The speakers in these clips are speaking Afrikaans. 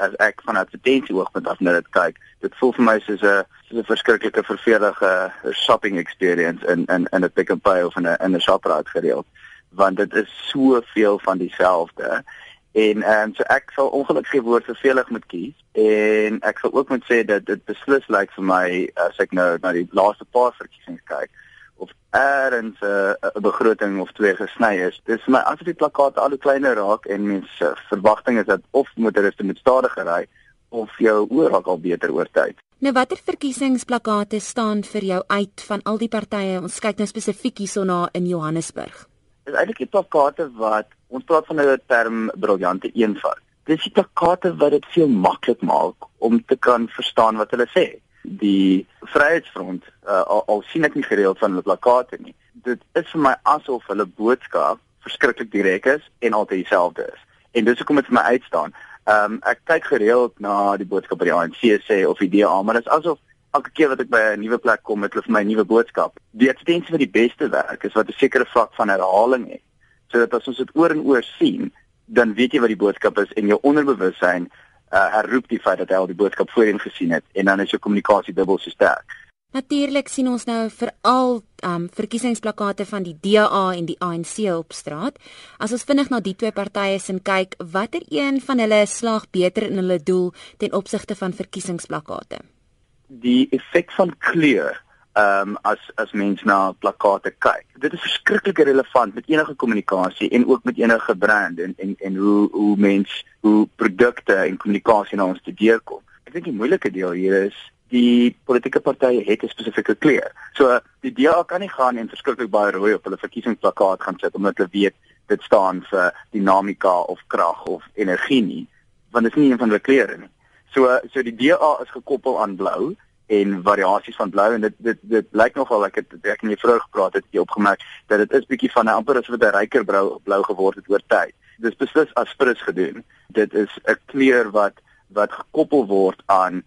as ek van advertensie oogpunt af na dit kyk, dit voel vir my soos 'n soos 'n verskriklike vervelige shopping experience in in in 'n Pick n Pay of in 'n in 'n Shoprite gereeld, want dit is soveel van dieselfde. En ehm um, so ek sal ongelukkig die woord vervelig moet kies en ek sal ook moet sê dat dit beslis lyk like vir my as ek nou na die laaste paar verkiesings kyk of erns 'n uh, begroting of twee gesny is. Dis my asof die plakate al hoe kleiner raak en mense uh, verwagting is dat of motoriste moet stadiger ry of jou oor raak al beter oor tyd. Nou watter verkiesingsplakate staan vir jou uit van al die partye? Ons kyk nou spesifiek hierna in Johannesburg is eintlik die plakate wat ons praat van 'n term briljante eenvoud. Dis die plakate wat dit veel maklik maak om te kan verstaan wat hulle sê. Die Vryheidsfront, uh, al, al sien ek nie gereeld van hulle plakate nie. Dit is vir my asof hulle boodskap verskriklik direk is en altyd dieselfde is. En dis hoekom dit vir my uitstaan. Ehm um, ek kyk gereeld na die boodskap by die ANC sê of die DA, maar dit is asof elke keer wat ek by 'n nuwe plek kom met hulle vir my nuwe boodskap. Die advertensie wat die beste werk is wat 'n sekere vlak van herhaling het. Sodat as ons dit oor en oor sien, dan weet jy wat die boodskap is en jou onderbewussyn uh, herroep die feit dat jy al die boodskap voorheen gesien het en dan is jou kommunikasie dubbel so sterk. Natuurlik sien ons nou veral um verkiesingsplakate van die DA en die ANC op straat. As ons vinnig na die twee partye sin kyk, watter een van hulle slaag beter in hulle doel ten opsigte van verkiesingsplakate? die effek van kleur ehm um, as as mens na plakate kyk. Dit is verskriklik relevant met enige kommunikasie en ook met enige brand en en en hoe hoe mens hoe produkte en kommunikasie na ons te deurkom. Ek dink die moeilike deel hier is die politieke partye het 'n spesifieke kleur. So die DA kan nie gaan en verskriklik baie rooi op hulle verkiesingsplakkaat gaan sit omdat hulle weet dit staan vir dinamika of krag of energie nie, want dit is nie een van hulle kleure nie. So so die DA is gekoppel aan blou en variasies van blou en dit dit dit lyk nogal ek het ek en jy vroeër gepraat het jy opgemerk dat dit is bietjie van 'n amper asof dit 'n ryker blou blou geword het oor tyd. Dis beslis aspres gedoen. Dit is 'n kleur wat wat gekoppel word aan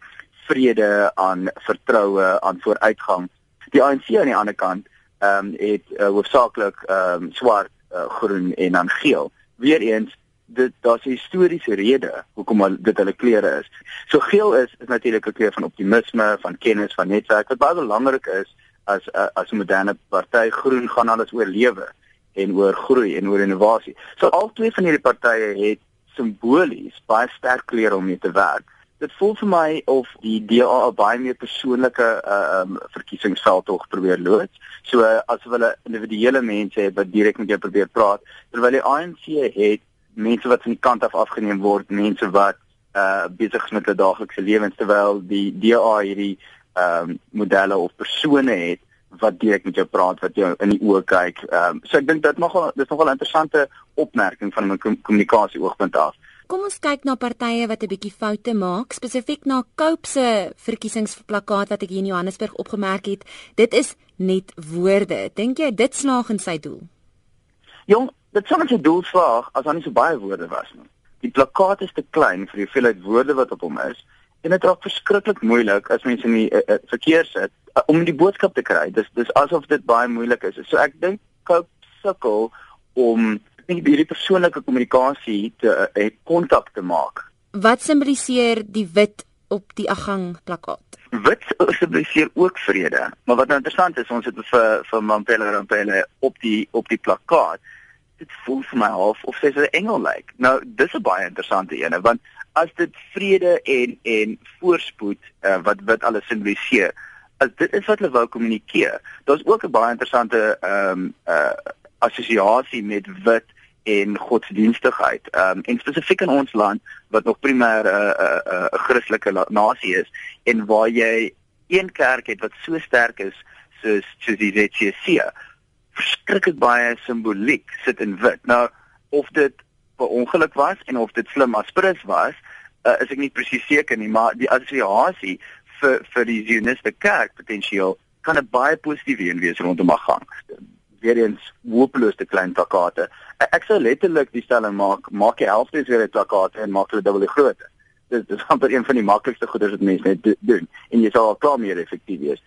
vrede, aan vertroue, aan vooruitgang. Die ANC aan die ander kant ehm um, het uh, hoofsaaklik ehm um, swart, uh, groen en dan geel. Weereens dit daar's 'n historiese rede hoekom dit hulle kleure is. So geel is is natuurlik 'n kleur van optimisme, van kennis, van netwerk wat baie belangrik is as as 'n moderne party. Groen gaan alles oor lewe en oor groei en oor innovasie. So al twee van hierdie partye het simbolies baie sterk kleure om mee te werk. Dit voel vir my of die DA baie meer persoonlike uh, um verkiesingsveld tog probeer loods. So uh, asof hulle individuele mense het wat direk met jou probeer praat, terwyl die ANC het mense wat van die kant af afgeneem word, mense wat uh besig is met hulle daaglikse lewens terwyl die DA hierdie ehm um, modelle of persone het wat direk met jou praat, wat jou in die oë kyk. Ehm um, so ek dink dit nogal dis nogal 'n interessante opmerking van 'n kommunikasie oogpunt af. Kom ons kyk na partye wat 'n bietjie foute maak, spesifiek na Cope se verkiesingsplakkaat wat ek hier in Johannesburg opgemerk het. Dit is net woorde. Dink jy dit slaag in sy doel? Jong, dit sou net 'n doel slaag as daar nie so baie woorde was nie. Die plakkaat is te klein vir die hoeveelheid woorde wat op hom is en dit raak verskriklik moeilik as mense in die uh, uh, verkeer sit uh, om die boodskap te kry. Dis dis asof dit baie moeilik is. So ek dink Cope sukkel om nie hierdie persoonlike kommunikasie te uh, kontak te maak. Wat simboliseer die wit op die agang plakkaat? Wit simboliseer ook vrede, maar wat nou interessant is, ons het vir vir Mampela Rampela op die op die plakkaat dit voel vir my half of sy so 'n engel lyk. Nou, dis 'n baie interessante ene want as dit vrede en en voorspoed uh, wat wat alles simboliseer, as dit is wat hulle wou kommunikeer. Daar's ook 'n baie interessante ehm um, uh assosiasie met wit en godsdienstigheid. Ehm um, en spesifiek in ons land wat nog primêr 'n uh, 'n uh, 'n uh, Christelike nasie is en waar jy een kerk het wat so sterk is soos soos die ZCC verskriklik baie simboliek sit in wit. Nou of dit per ongeluk was en of dit slim aspres was, uh, is ek nie presies seker nie, maar die assosiasie vir vir die Zioniste kerk potensieel kan 'n baie positiewe een wees rondom agang. Weer eens hopeloos te klein plakate. Ek sou letterlik die stelling maak, maak die helfte weer 'n plakate en maak hulle dubbel groter. Dit is amper een van die maklikste goeders wat mense net doen en jy sal al klaar meer effektief wees.